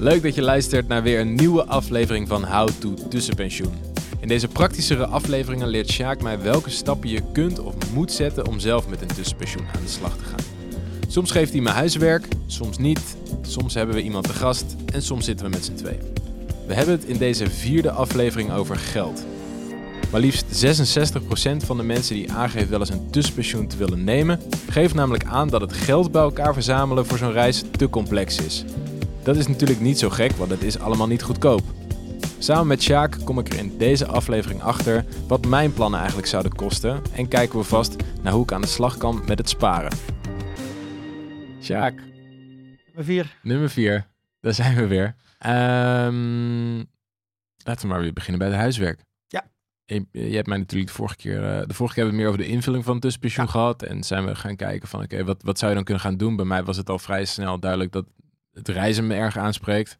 Leuk dat je luistert naar weer een nieuwe aflevering van How to Tussenpensioen. In deze praktischere afleveringen leert Sjaak mij welke stappen je kunt of moet zetten om zelf met een tussenpensioen aan de slag te gaan. Soms geeft hij me huiswerk, soms niet, soms hebben we iemand te gast en soms zitten we met z'n tweeën. We hebben het in deze vierde aflevering over geld. Maar liefst 66% van de mensen die aangeeft wel eens een tussenpensioen te willen nemen, geeft namelijk aan dat het geld bij elkaar verzamelen voor zo'n reis te complex is. Dat is natuurlijk niet zo gek, want het is allemaal niet goedkoop. Samen met Sjaak kom ik er in deze aflevering achter wat mijn plannen eigenlijk zouden kosten en kijken we vast naar hoe ik aan de slag kan met het sparen. Sjaak, Nummer vier. nummer 4. Daar zijn we weer. Ehm, laten we maar weer beginnen bij het huiswerk. Ja. Je, hebt mij natuurlijk de vorige keer, eh, de vorige keer hebben we het meer over de invulling van het tussenpensioen Ja. gehad. En zijn we gaan kijken van oké, wat, wat zou je dan kunnen gaan doen? Bij mij was het al vrij snel duidelijk dat het reizen me erg aanspreekt.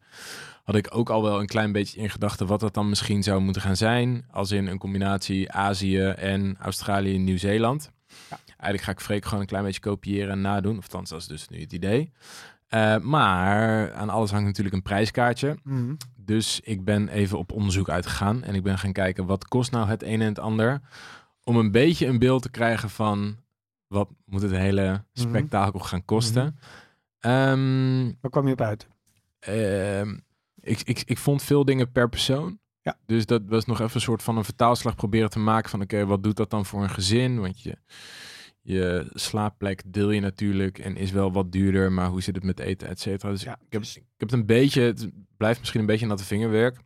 Had ik ook al wel een klein beetje in gedachten wat dat dan misschien zou moeten gaan zijn. Als in een combinatie Azië en Australië en Nieuw-Zeeland. Ja. Eigenlijk ga ik Freek gewoon een klein beetje kopiëren en nadoen. Of althans, dat is dus nu het idee. Eh, maar aan alles hangt natuurlijk een prijskaartje. Mhm. Dus ik ben even op onderzoek uitgegaan. En ik ben gaan kijken wat kost nou het een en het ander. Om een beetje een beeld te krijgen van wat moet het hele Mhm. spektakel gaan kosten. Ehm, Waar kwam je op uit? Ehm, ik, ik, ik vond veel dingen per persoon. Ja. Dus dat was nog even een soort van een vertaalslag proberen te maken van oké, wat doet dat dan voor een gezin? Want je, je slaapplek deel je natuurlijk en is wel wat duurder, maar hoe zit het met eten, et cetera. Dus Ja, ik, heb, ik heb het een beetje, het blijft misschien een beetje natte vingerwerk.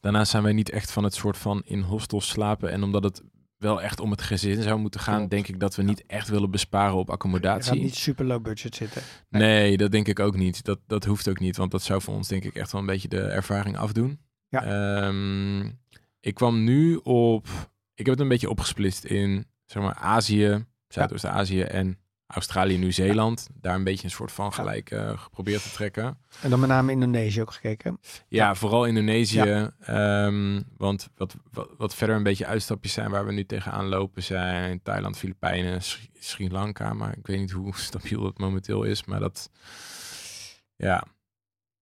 Daarnaast zijn wij niet echt van het soort van in hostels slapen en omdat het wel echt om het gezin zou moeten gaan, Klopt. denk ik dat we niet echt willen besparen op Je accommodatie. gaat niet super low budget zitten. Nee, dat denk ik ook niet. Dat, dat hoeft ook niet, want dat zou voor ons denk ik echt wel een beetje de ervaring afdoen. Ja. Ehm, ik kwam nu op, ik heb het een beetje opgesplitst in zeg maar Azië, Zuidoost-Azië en Australië, Nieuw-Zeeland. Daar een beetje een soort van gelijk eh, geprobeerd te trekken. En dan met name Indonesië ook gekeken. Ja, vooral Indonesië. ehm, want wat, wat, wat verder een beetje uitstapjes zijn waar we nu tegenaan lopen zijn Thailand, Filipijnen, Sri, Sri Lanka. Maar ik weet niet hoe stabiel dat momenteel is. Maar dat, ja.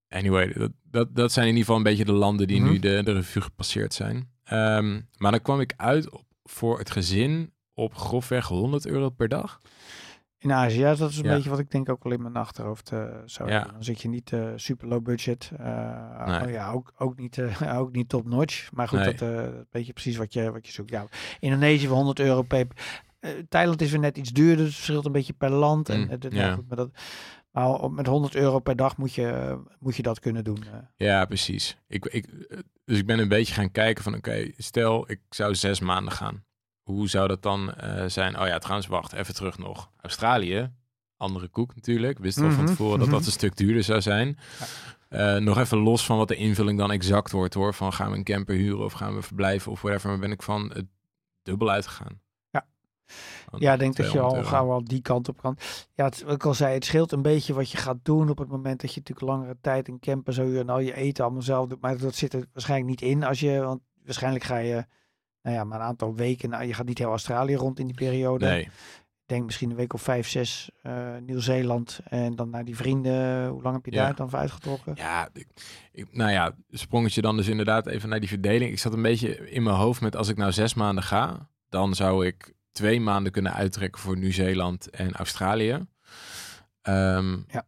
Anyway, dat, dat, dat zijn in ieder geval een beetje de landen die Mhm. nu de, de revue gepasseerd zijn. Ehm, maar dan kwam ik uit op, voor het gezin op grofweg 100 euro per dag. In Azië, ja, dat is een Ja. beetje wat ik denk ook wel in mijn achterhoofd eh, zou Ja. Dan zit je niet eh, super low budget. Nee. oh ja, ook, ook niet, ook niet top notch. Maar goed, Nee. dat eh weet je precies wat je, wat je zoekt. Ja, Indonesië voor 100 euro per... Thailand is weer net iets duurder, dus het verschilt een beetje per land. En, Mm, ja. goed, maar, dat, maar met 100 euro per dag moet je, moet je dat kunnen doen. Ja, precies. Ik, ik, dus ik ben een beetje gaan kijken van oké, stel ik zou zes maanden gaan. Hoe zou dat dan eh, zijn? Oh ja, trouwens, wacht, even terug nog. Australië, andere koek natuurlijk. Wist wel van Mhm, tevoren dat mhm. dat een stuk duurder zou zijn. Eh, nog even los van wat de invulling dan exact wordt hoor. Van gaan we een camper huren of gaan we verblijven of whatever. Maar ben ik van het dubbel uitgegaan. Ja. Ja, ik denk dat je al 200 euro. gauw al die kant op kan. Ja, het, wat ik al zei, het scheelt een beetje wat je gaat doen op het moment dat je natuurlijk langere tijd in camper zou huren en al je eten allemaal zelf doet. Maar dat zit er waarschijnlijk niet in als je, want waarschijnlijk ga je, nou ja, maar een aantal weken, nou, je gaat niet heel Australië rond in die periode. Nee, Ik denk misschien een week of vijf, zes eh Nieuw-Zeeland en dan naar die vrienden. Hoe lang heb je Ja. daar dan voor uitgetrokken? Ja, ik, ik- nou ja, sprongetje dan dus inderdaad even naar die verdeling. Ik zat een beetje in mijn hoofd met als ik nou zes maanden ga, dan zou ik twee maanden kunnen uittrekken voor Nieuw-Zeeland en Australië. Ehm, Ja.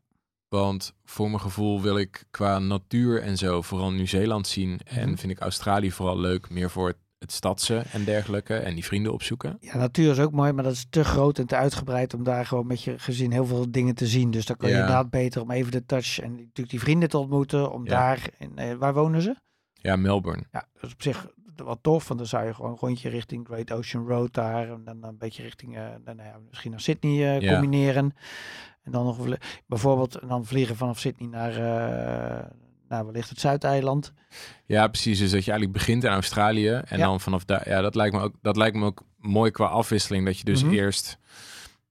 Want voor mijn gevoel wil ik qua natuur en zo vooral Nieuw-Zeeland zien. En Mhm. vind ik Australië vooral leuk, meer voor het, het stadse en dergelijke. En die vrienden opzoeken. Ja, natuur is ook mooi, maar dat is te groot en te uitgebreid om daar gewoon met je gezin heel veel dingen te zien. Dus dan kan je inderdaad beter om even de touch en natuurlijk die vrienden te ontmoeten. Om Ja. daar, in, eh, waar wonen ze? Ja, Melbourne. Ja, dat is op zich wat tof, want dan zou je gewoon een rondje richting Great Ocean Road daar en dan een beetje richting, eh, nou ja, misschien naar Sydney eh, Ja. combineren. En dan nog bijvoorbeeld en dan vliegen vanaf Sydney naar, eh naar wellicht het Zuideiland. Ja, precies. Dus dat je eigenlijk begint in Australië en Ja. dan vanaf daar. Ja, dat lijkt me ook. Dat lijkt me ook mooi qua afwisseling. Dat je dus Mhm. eerst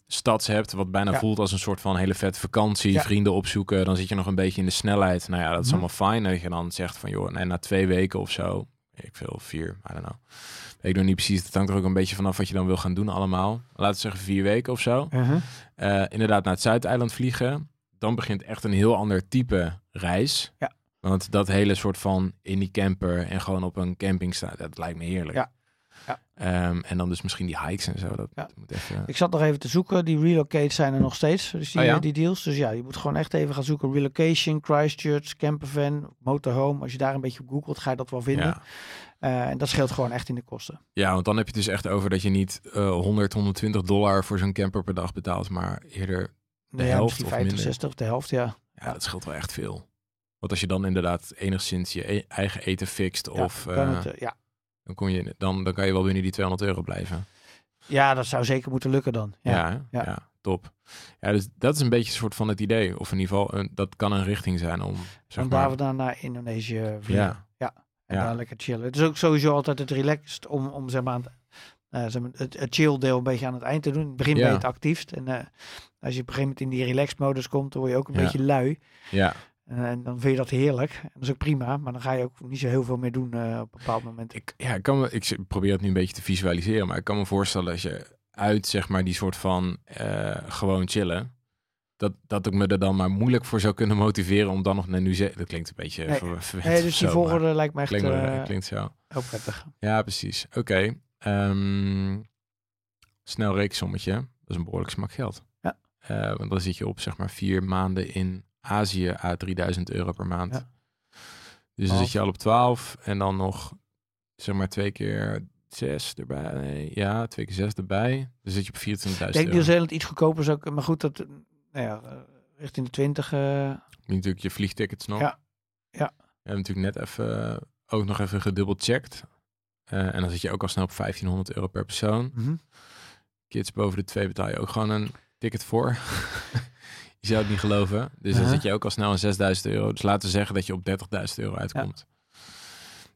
stads hebt, wat bijna Ja. voelt als een soort van hele vette vakantie, Ja. vrienden opzoeken. Dan zit je nog een beetje in de snelheid. Nou ja, dat is Mhm. allemaal fijn. Dat je dan zegt van joh, nee, na twee weken of zo. ik veel, vier, I don't know. Ik nog niet precies. Het hangt er ook een beetje vanaf wat je dan wil gaan doen allemaal. Laten we zeggen vier weken of zo. Uh-huh. Eh, inderdaad naar het Zuideiland vliegen. Dan begint echt een heel ander type reis. Ja. Want dat hele soort van in die camper en gewoon op een camping staan, dat lijkt me heerlijk. Ja. Ja. Ehm, en dan dus misschien die hikes en zo. Dat Ja. moet even... Ik zat nog even te zoeken. Die relocates zijn er nog steeds. Dus die, Oh ja? die deals. Dus ja, je moet gewoon echt even gaan zoeken. Relocation, Christchurch, campervan, motorhome. Als je daar een beetje op googelt, ga je dat wel vinden. Ja. Eh, en dat scheelt gewoon echt in de kosten. ja, want dan heb je het dus echt over dat je niet eh 100, 120 dollar voor zo'n camper per dag betaalt, maar eerder, Nee, ja, helft misschien of 50, minder. 60 of de helft, ja. ja, Ja. dat scheelt wel echt veel. Want als je dan inderdaad enigszins je e- eigen eten fixt, Ja, of kan eh, het, eh, ja. dan, kon je, dan, dan kan je wel binnen die 200 euro blijven. ja, dat zou zeker moeten lukken dan. Ja. Ja, ja. top. Ja, dus dat is een beetje een soort van het idee. Of in ieder geval, een, dat kan een richting zijn om, zeg maar... daar we dan naar Indonesië vliegen. ja, En Ja. daar lekker chillen. Het is ook sowieso altijd het relaxed om, om zeg maar, aan het, eh, het, het chill deel een beetje aan het eind te doen. In het begin ben Ja. je het actiefst. En eh, als je op een gegeven moment in die relaxed modus komt, dan word je ook een Ja. beetje lui. ja, En, en dan vind je dat heerlijk. Dat is ook prima. Maar dan ga je ook niet zo heel veel meer doen eh, op een bepaald moment. ik, ja, ik, kan me, ik probeer het nu een beetje te visualiseren, maar ik kan me voorstellen als je uit, zeg maar, die soort van eh, gewoon chillen, dat, dat ik me er dan maar moeilijk voor zou kunnen motiveren om dan nog naar Nieuw-Zeeland... Dat klinkt een beetje Nee. ver- verwend Nee, dus die zo, volgorde lijkt me echt Klinkt, eh, zo. heel prettig. Ja, precies. Oké. Ehm, snel rekensommetje. Dat is een behoorlijk smak geld. Ja. Eh, want dan zit je op zeg maar vier maanden in Azië à 3000 euro per maand. Ja. Dus dan zit je al op 12 en dan nog zeg maar twee keer zes erbij. Nee, ja, twee keer zes erbij. Dan zit je op 24.000 Ik denk. Nieuw-Zeeland iets goedkoper is ook. Maar goed, dat, nou ja, eh, richting de 20. eh, Natuurlijk je vliegtickets nog. Ja. Ja. We hebben natuurlijk net even eh, ook nog even gedubbelcheckt. Eh en dan zit je ook al snel op 1500 euro per persoon. mhm. Kids boven de twee betaal je ook gewoon een ticket voor. Je zou het niet geloven. Dus dan Uh-huh. zit je ook al snel aan 6000 euro. Dus laten we zeggen dat je op 30.000 euro uitkomt.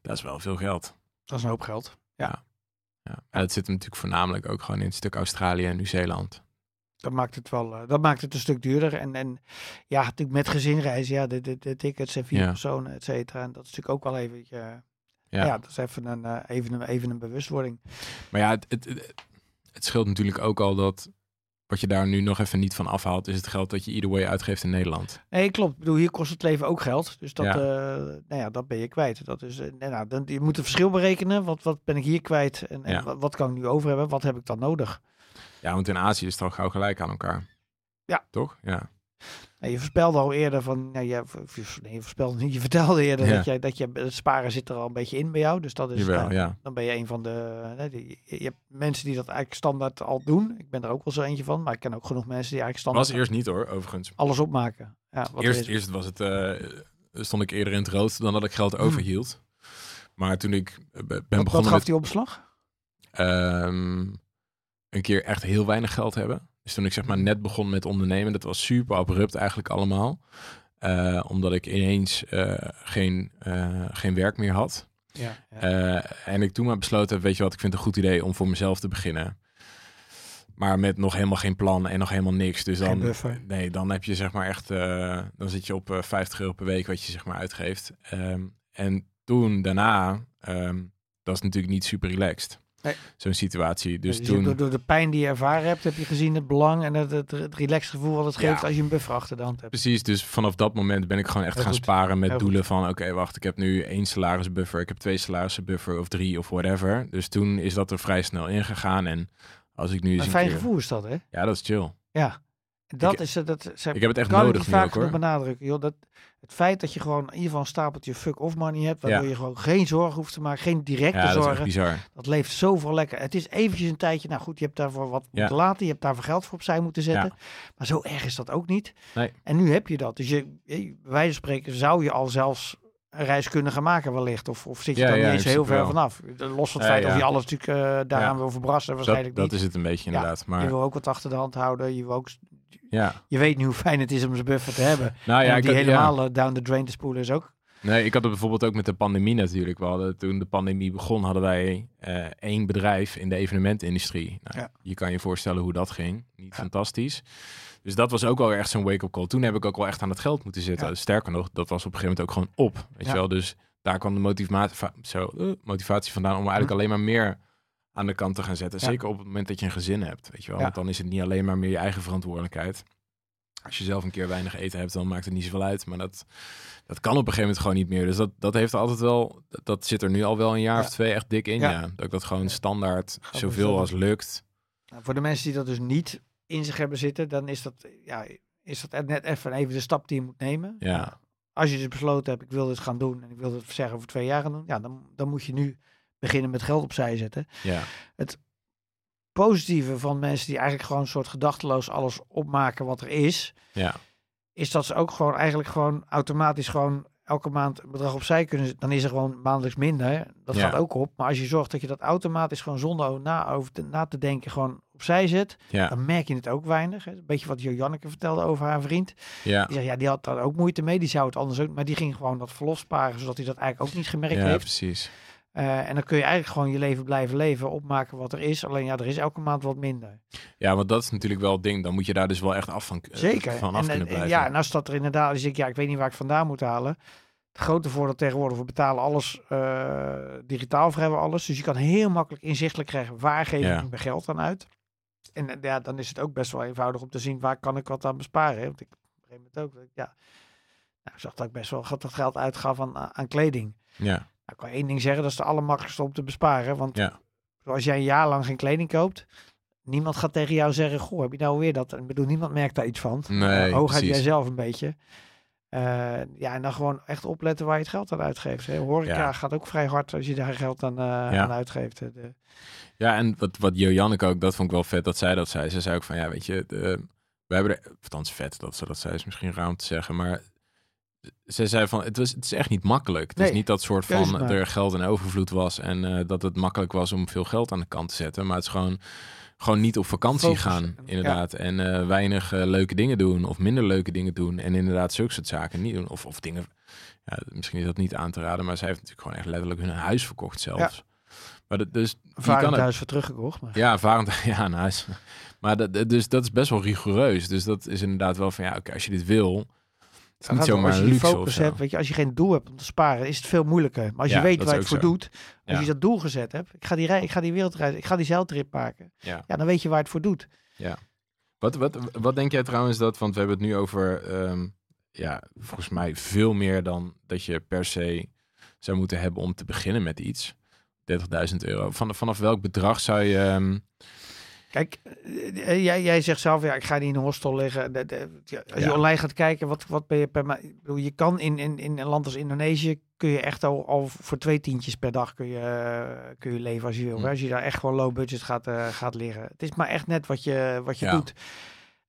Dat is wel veel geld. Dat is een hoop geld. Ja. En dat zit hem natuurlijk voornamelijk ook gewoon in het stuk Australië en Nieuw-Zeeland. Dat maakt het wel, eh, dat maakt het een stuk duurder. En, en ja, natuurlijk met gezinreizen, ja, de, de, de tickets en vier Ja. personen, et cetera. En dat is natuurlijk ook wel even, eh, ja. Ja. dat is even een, eh, even een, even een bewustwording. Maar ja, het, het, het, het scheelt natuurlijk ook al dat wat je daar nu nog even niet van afhaalt, is het geld dat je either way uitgeeft in Nederland. Nee, klopt. Ik bedoel, hier kost het leven ook geld. Dus dat, Ja. eh, nou ja, dat ben je kwijt. Dat is, eh, nou, dan, je moet een verschil berekenen. Wat, wat ben ik hier kwijt en, en Ja. wat, wat kan ik nu over hebben? Wat heb ik dan nodig? Ja, want in Azië is het al gauw gelijk aan elkaar. Ja. Toch? Ja. Nou, je voorspelde al eerder van, nou, je, nee, je voorspelde niet, je vertelde eerder Ja. dat, je, dat je, het sparen zit er al een beetje in bij jou. Dus dat is, Jawel, nou, ja. dan ben je een van de, die- je, hebt mensen die dat eigenlijk standaard al doen. Ik ben er ook wel zo eentje van, maar ik ken ook genoeg mensen die eigenlijk standaard Was eerst niet hoor, overigens. alles opmaken. Ja, wat er Eerst, eerst was het, eh, stond ik eerder in het rood dan dat ik geld overhield. Maar toen ik eh, be- ben wat, wat begonnen gaf met die opslag? ehm, een keer echt heel weinig geld hebben. Dus toen ik zeg maar net begon met ondernemen, dat was super abrupt eigenlijk allemaal. Eh, omdat ik ineens eh, geen, eh, geen werk meer had. Ja, ja. En ik toen maar besloten heb, weet je wat, ik vind het een goed idee om voor mezelf te beginnen. Maar met nog helemaal geen plan en nog helemaal niks. Dus dan, nee, dan heb je zeg maar echt, dan zit je op eh, 50 euro per week wat je zeg maar uitgeeft. Ehm, en toen daarna, ehm, dat is natuurlijk niet super relaxed. Nee. Zo'n situatie. Dus Dus toen, door, door de pijn die je ervaren hebt, heb je gezien het belang en het, het, het relaxed gevoel wat het Ja. geeft als je een buffer achter de hand hebt. Precies, dus vanaf dat moment ben ik gewoon echt Heel gaan goed. sparen met Heel doelen van... oké, wacht, ik heb nu één salarisbuffer, ik heb twee salarisbuffer of drie of whatever. Dus toen is dat er vrij snel ingegaan en als ik nu Een een fijn keer- gevoel is dat, hè? Ja, dat is chill. Ja. Dat Ik- is het. Dat, Ik heb het echt kan ik nodig nu vaak genoeg benadrukken. Joh, dat, het feit dat je gewoon in ieder geval een stapeltje fuck-off money hebt, waardoor Ja. je gewoon geen zorgen hoeft te maken, geen directe Ja, dat is zorgen. bizar. Dat leeft zoveel lekker. Het is eventjes een tijdje, nou goed, je hebt daarvoor wat Ja. moeten laten, je hebt daarvoor geld voor opzij moeten zetten. Maar zo erg is dat ook niet. Nee. En nu heb je dat. Dus je, je, wijze van spreken zou je al zelfs een reis kunnen gaan maken wellicht. Of, of zit je ja, niet eens heel ver wel. vanaf. Los van het feit of je alles natuurlijk eh, daaraan wil verbrassen, Dat, waarschijnlijk dat niet. is het een beetje inderdaad. Je Maar wil ook wat achter de hand houden. Je, wil ook, ja, je weet nu hoe fijn het is om zijn buffer te hebben. nou ja, en die had, helemaal eh, down the drain te spoelen is ook. Nee, ik had het bijvoorbeeld ook met de pandemie natuurlijk. We hadden, toen de pandemie begon, hadden wij eh, één bedrijf in de evenementindustrie. Nou, Ja. Je kan je voorstellen hoe dat ging. Niet Ja. fantastisch. Dus dat was ook wel echt zo'n wake-up call. Toen heb ik ook wel echt aan het geld moeten zitten. Ja. Sterker nog, dat was op een gegeven moment ook gewoon op. Weet je wel? Dus daar kwam de motivatie, zo, eh, motivatie vandaan om eigenlijk alleen maar meer aan de kant te gaan zetten. Ja. Zeker op het moment dat je een gezin hebt, weet je wel. Want dan is het niet alleen maar meer je eigen verantwoordelijkheid. Als je zelf een keer weinig eten hebt, dan maakt het niet zoveel uit. Maar dat, dat kan op een gegeven moment gewoon niet meer. Dus dat, dat heeft altijd wel, dat, zit er nu al wel een jaar Ja. of twee echt dik in. Ja. Dat ik dat gewoon standaard zoveel zo. als lukt. Nou, voor de mensen die dat dus niet in zich hebben zitten, dan is dat, ja, is dat net even, even de stap die je moet nemen. Ja. Als je dus besloten hebt, ik wil dit gaan doen en ik wil dit zeggen over twee jaar gaan doen, ja, dan, dan moet je nu beginnen met geld opzij zetten. Ja, Positieve van mensen die eigenlijk gewoon een soort gedachteloos alles opmaken wat er is, ja, is dat ze ook gewoon eigenlijk gewoon automatisch gewoon elke maand een bedrag opzij kunnen. Dan is er gewoon maandelijks minder. Dat Ja. gaat ook op. Maar als je zorgt dat je dat automatisch gewoon zonder na, over te, na te denken gewoon opzij zet, ja, dan merk je het ook weinig. Een beetje wat Jo Janneke vertelde over haar vriend. ja. Die zei, ja, die had daar ook moeite mee. Die zou het anders ook, maar die ging gewoon dat verlof sparen, zodat hij dat eigenlijk ook niet gemerkt Ja, heeft. precies. Eh, en dan kun je eigenlijk gewoon je leven blijven leven, opmaken wat er is. Alleen ja, er is elke maand wat minder. Ja, want dat is natuurlijk wel het ding. Dan moet je daar dus wel echt af van, eh, Zeker. van af en, kunnen en- blijven. ja, en als dat er inderdaad is, ik, ja, ik weet niet waar ik het vandaan moet halen. Het grote voordeel tegenwoordig, we betalen alles eh, digitaal vrijwel alles. Dus je kan heel makkelijk inzichtelijk krijgen waar geef Ja. ik mijn geld aan uit. En ja, dan is het ook best wel eenvoudig om te zien waar kan ik wat aan besparen. Hè? Want ik op een gegeven moment ook, dat ja, nou, ik zag dat ik best wel wat geld uitgaf aan, aan kleding. ja, ik kan één ding zeggen, dat is de allermakkelijkste om te besparen. Want Ja. als jij een jaar lang geen kleding koopt, niemand gaat tegen jou zeggen, goh, heb je nou weer dat? Ik bedoel, niemand merkt daar iets van. Nee, Uh, hooguit jij zelf een beetje. Eh, ja, en dan gewoon echt opletten waar je het geld aan uitgeeft. Hè. Horeca Ja. gaat ook vrij hard als je daar geld aan, eh, aan uitgeeft. De, Ja, en wat, wat Jo Janneke ook, dat vond ik wel vet dat zij dat zei. Ze zei ook van, ja, weet je, de, we hebben er, althans vet, dat ze dat zei, is misschien raar om te zeggen, maar ze zei van, het, was, het is echt niet makkelijk. Het is niet dat soort van, er geld in overvloed was en eh, dat het makkelijk was om veel geld aan de kant te zetten, maar het is gewoon, gewoon niet op vakantie Focus. gaan, Ja. inderdaad. En eh, weinig eh, leuke dingen doen of minder leuke dingen doen en inderdaad zulke soort zaken niet doen. Of, of dingen, ja, misschien is dat niet aan te raden, maar zij heeft natuurlijk gewoon echt letterlijk hun huis verkocht zelfs. Maar dat, dus vaak kan het huis voor teruggekocht. Maar. ja, varend, ja, nice. Maar dat, dat- dus dat is best wel rigoureus. Dus dat is inderdaad wel van, ja, oké, als je dit wil, het is niet zomaar als je luxe focus hebt, weet je, als je geen doel hebt om te sparen, is het veel moeilijker. Maar als Ja, je weet waar je het voor zo. doet, als Ja. je dat doel gezet hebt, ik ga die, rij, ik ga die wereldreis, ik ga die zeiltrip maken, Ja. ja, dan weet je waar het voor doet. Wat, wat, wat denk jij trouwens dat, want we hebben het nu over, ehm, ja, volgens mij veel meer dan dat je per se zou moeten hebben om te beginnen met iets. 30.000 euro. Van, vanaf welk bedrag zou je... ehm, Kijk, eh, eh, jij, jij zegt zelf, ja, ik ga niet in een hostel liggen. De- de- ja, als je Ja. online gaat kijken, wat, wat ben je per maand? Je kan in, in, in een land als Indonesië, kun je echt al, al voor twee tientjes per dag kun je, eh, kun je leven als je wil. Hm. Als je daar echt gewoon low budget gaat, eh, gaat liggen. Het is maar echt net wat je, wat je Ja. doet.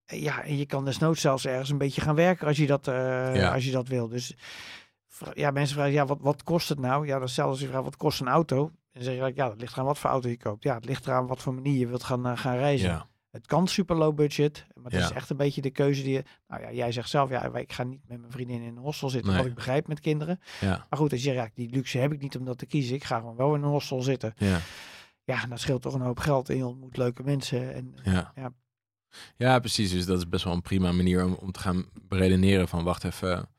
Eh, Ja, en je kan desnoods zelfs ergens een beetje gaan werken als je dat, eh, als je dat wil. Dus ja, mensen vragen, ja, wat, wat kost het nou? Ja, dan stellen ze je vraag, wat kost een auto? En zeg je, ja, dat ligt eraan wat voor auto je koopt. Ja, het ligt eraan wat voor manier je wilt gaan, eh, gaan reizen. ja, Het kan super low budget, maar het Ja. is echt een beetje de keuze die je... Nou ja, jij zegt zelf, ja, ik ga niet met mijn vriendin in een hostel zitten, Nee. wat ik begrijp met kinderen. ja, Maar goed, als je zegt, ja, die luxe heb ik niet om dat te kiezen. Ik ga gewoon wel in een hostel zitten. ja. Ja, dat scheelt toch een hoop geld en je ontmoet leuke mensen. En Ja. Ja. ja, precies. Dus dat is best wel een prima manier om, om te gaan beredeneren van wacht even,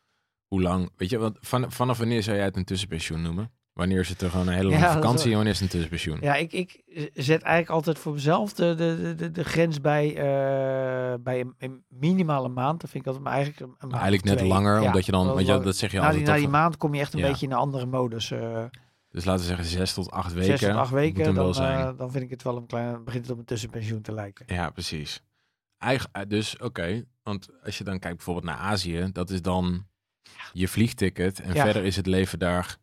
hoe lang, weet je, want van, vanaf wanneer zou jij het een tussenpensioen noemen? Wanneer is het er gewoon een hele Ja, lange vakantie en wanneer is het een tussenpensioen? ja, ik, ik zet eigenlijk altijd voor mezelf de, de, de- de, grens bij, eh, bij een, een minimale maand. Dat vind ik altijd maar eigenlijk een, maand Eigenlijk net twee. langer, Ja, omdat je dan, want lang. dat zeg je na die, altijd na toch die maand kom je echt een Ja. beetje in een andere modus. eh Dus laten we zeggen zes tot acht weken. zes tot acht weken, wel dan, zijn. eh, dan vind ik het wel een klein, begint het op een tussenpensioen te lijken. Ja, precies. Eigen, dus oké, want als je dan kijkt bijvoorbeeld naar Azië, dat is dan je vliegticket en Ja. verder is het leven daar.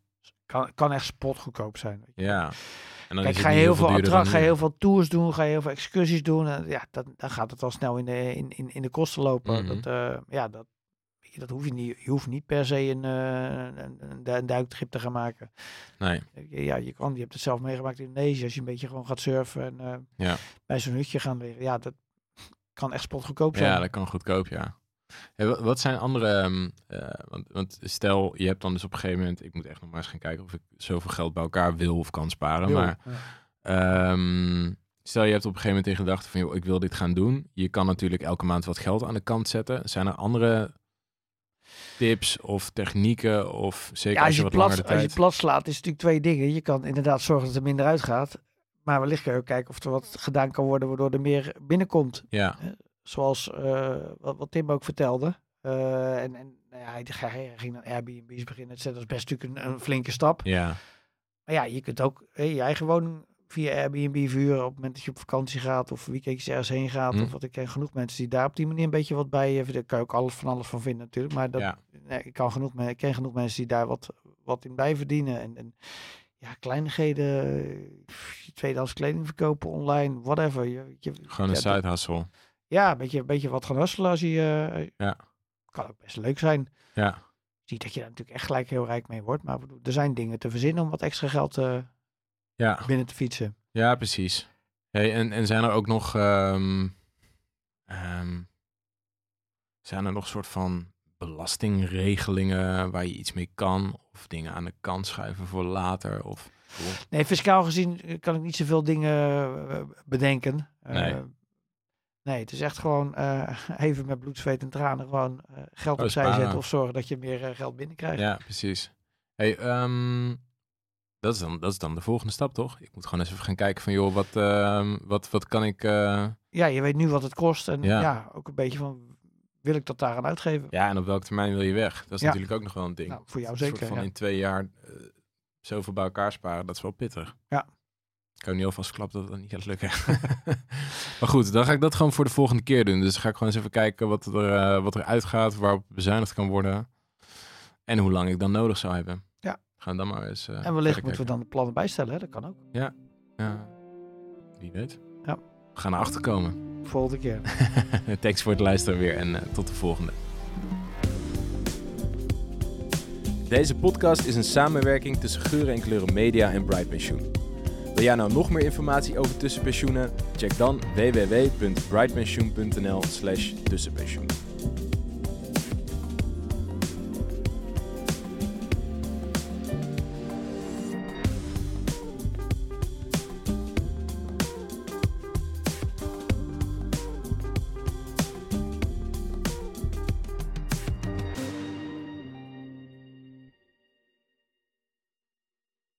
Kan, kan echt spotgoedkoop zijn. Ja. En dan Kijk, ga je heel veel attract, ga je heel veel tours doen, ga je heel veel excursies doen. En ja, dan, dan gaat het al snel in de, in, in, in de kosten lopen. Mhm. Dat, eh, ja, dat, dat hoef je niet. Je hoeft niet per se een, eh, een, een, een duiktrip te gaan maken. Nee, Ja, je kan. Je hebt het zelf meegemaakt in Indonesië. Als je een beetje gewoon gaat surfen en eh, Ja. bij zo'n hutje gaan liggen. Ja, dat kan echt spotgoedkoop zijn. ja, dat kan goedkoop, ja. Hey, wat zijn andere, ehm, eh, want, want stel je hebt dan dus op een gegeven moment, ik moet echt nog maar eens gaan kijken of ik zoveel geld bij elkaar wil of kan sparen, Wil. maar Ja. Ehm, stel je hebt op een gegeven moment in gedachten van, joh, ik wil dit gaan doen. Je kan natuurlijk elke maand wat geld aan de kant zetten. Zijn er andere tips of technieken of zeker Ja, als je wat plat, de als je tijd... plat slaat, is natuurlijk twee dingen. Je kan inderdaad zorgen dat er minder uitgaat. Maar wellicht kun je ook kijken of er wat gedaan kan worden waardoor er meer binnenkomt. Ja, Zoals eh, wat, wat Tim ook vertelde. Eh, en en nou ja, hij, ging dan Airbnb's beginnen. Dat is best natuurlijk een, een flinke stap. ja, Maar ja, je kunt ook hè, je eigen woning via Airbnb vuren op het moment dat je op vakantie gaat of weekendjes ergens heen gaat. Hm. Of wat ik ken genoeg mensen die daar op die manier een beetje wat bij hebben. Daar kan je ook alles van alles van vinden natuurlijk. Maar dat, ja. nee, ik, kan genoeg, ik ken genoeg mensen die daar wat, wat in bij verdienen. En, en ja, kleinigheden, eh, tweedehands kleding verkopen online, whatever. Je, je, Gewoon een ja, side hustle. Ja, een beetje, een beetje wat gaan hustelen als je... eh, Ja. Kan ook best leuk zijn. Ja, Niet dat je daar natuurlijk echt gelijk heel rijk mee wordt. Maar er zijn dingen te verzinnen om wat extra geld eh, ja. binnen te fietsen. Ja, precies. Hey, en, en zijn er ook nog, ehm, zijn er nog soort van belastingregelingen waar je iets mee kan? Of dingen aan de kant schuiven voor later? Of, Nee, fiscaal gezien kan ik niet zoveel dingen eh, bedenken. Nee. Nee, het is echt gewoon eh, even met bloed, zweet en tranen gewoon eh, geld Oh, opzij zetten of zorgen dat je meer eh, geld binnenkrijgt. ja, precies. Hey, ehm, dat, is dan, dat is dan de volgende stap, toch? Ik moet gewoon eens even gaan kijken van, joh, wat, ehm, wat, wat kan ik... Ja, je weet nu wat het kost en Ja. ja, ook een beetje van wil ik dat daaraan uitgeven? ja, en op welke termijn wil je weg? Dat is Ja. natuurlijk ook nog wel een ding. Nou, voor jou zeker. van ja. in twee jaar zoveel bij elkaar sparen, dat is wel pittig. Ja. Ik kan nu alvast verklappen dat het niet gaat lukken. maar goed, dan ga ik dat gewoon voor de volgende keer doen. Dus ga ik gewoon eens even kijken wat er, eh, wat er uitgaat, waarop bezuinigd kan worden. En hoe lang ik dan nodig zou hebben. Ja. Gaan we dan maar eens. eh, En wellicht moeten we dan de plannen bijstellen, hè? dat kan ook. kijken. Ja, wie weet. Ja. We gaan erachter komen. Volgende keer. Thanks voor het luisteren weer en eh, tot de volgende. Deze podcast is een samenwerking tussen Geuren en Kleuren Media en Bright Pensioen. Wil jij nou nog meer informatie over tussenpensioenen? Check dan www.brightpensioen.nl slash tussenpensioen.